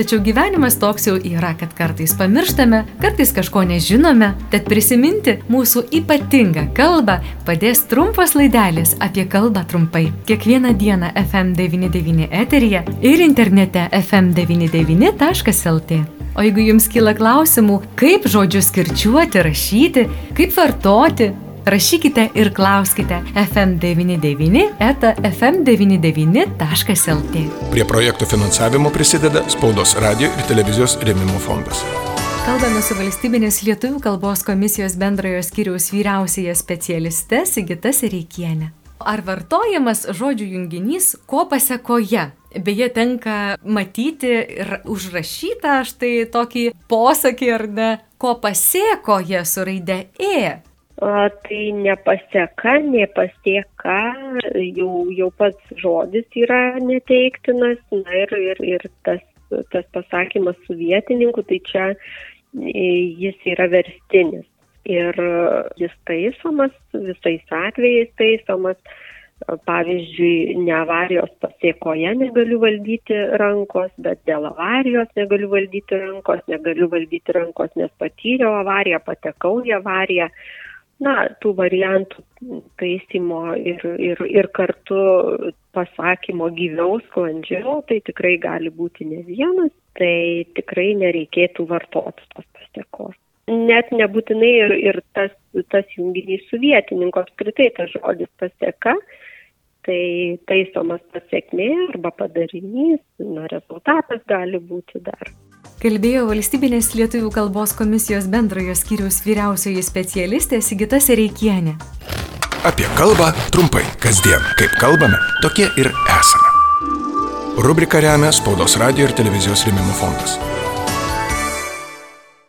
Tačiau gyvenimas toks jau yra, kad kartais pamirštame, kartais kažko nežinome, tad prisiminti mūsų ypatingą kalbą padės trumpas laidelis apie kalbą trumpai. Kiekvieną dieną FM99 eteryje ir internete fm99.lt. O jeigu jums kyla klausimų, kaip žodžius kirčiuoti, rašyti, kaip vartoti, Rašykite ir klauskite FM99 eta fm99.lt. Prie projektų finansavimo prisideda Spaudos radio ir televizijos rėmimo fondas. Kalbame su valstybinės lietuvių kalbos komisijos bendrojo skyriaus vyriausiaja specialiste Sigita Sereikienė. Ar vartojamas žodžių junginys ko pasiekoje? Beje, tenka matyti ir užrašytą štai tokį posakį ar ne, ko pasiekoje su raide E tai nepaseka, nepasieka, jau, jau pats žodis yra neteiktinas, na ir, ir, ir tas, tas pasakymas su vietininku, tai čia jis yra verstinis. Ir jis taisomas, visais atvejais taisomas, pavyzdžiui, ne avarijos pasiekoje negaliu valdyti rankos, bet dėl avarijos negaliu valdyti rankos, negaliu valdyti rankos, nes patyriau avariją, patekau į avariją na, tų variantų taisymo ir, ir, ir kartu pasakymo gyviau, sklandžiau, tai tikrai gali būti ne vienas, tai tikrai nereikėtų vartoti tos pasiekos. Net nebūtinai ir, ir tas, tas junginys su vietininku, apskritai tas žodis pasieka, tai taisomas pasiekmė arba padarinys, na, rezultatas gali būti dar kalbėjo valstybinės lietuvių kalbos komisijos bendrojo skyriaus vyriausioji specialistė Sigita Sereikienė. Apie kalbą trumpai, kasdien, kaip kalbame, tokie ir esame. Rubrika remia Spaudos radio ir televizijos rėmimo fondas.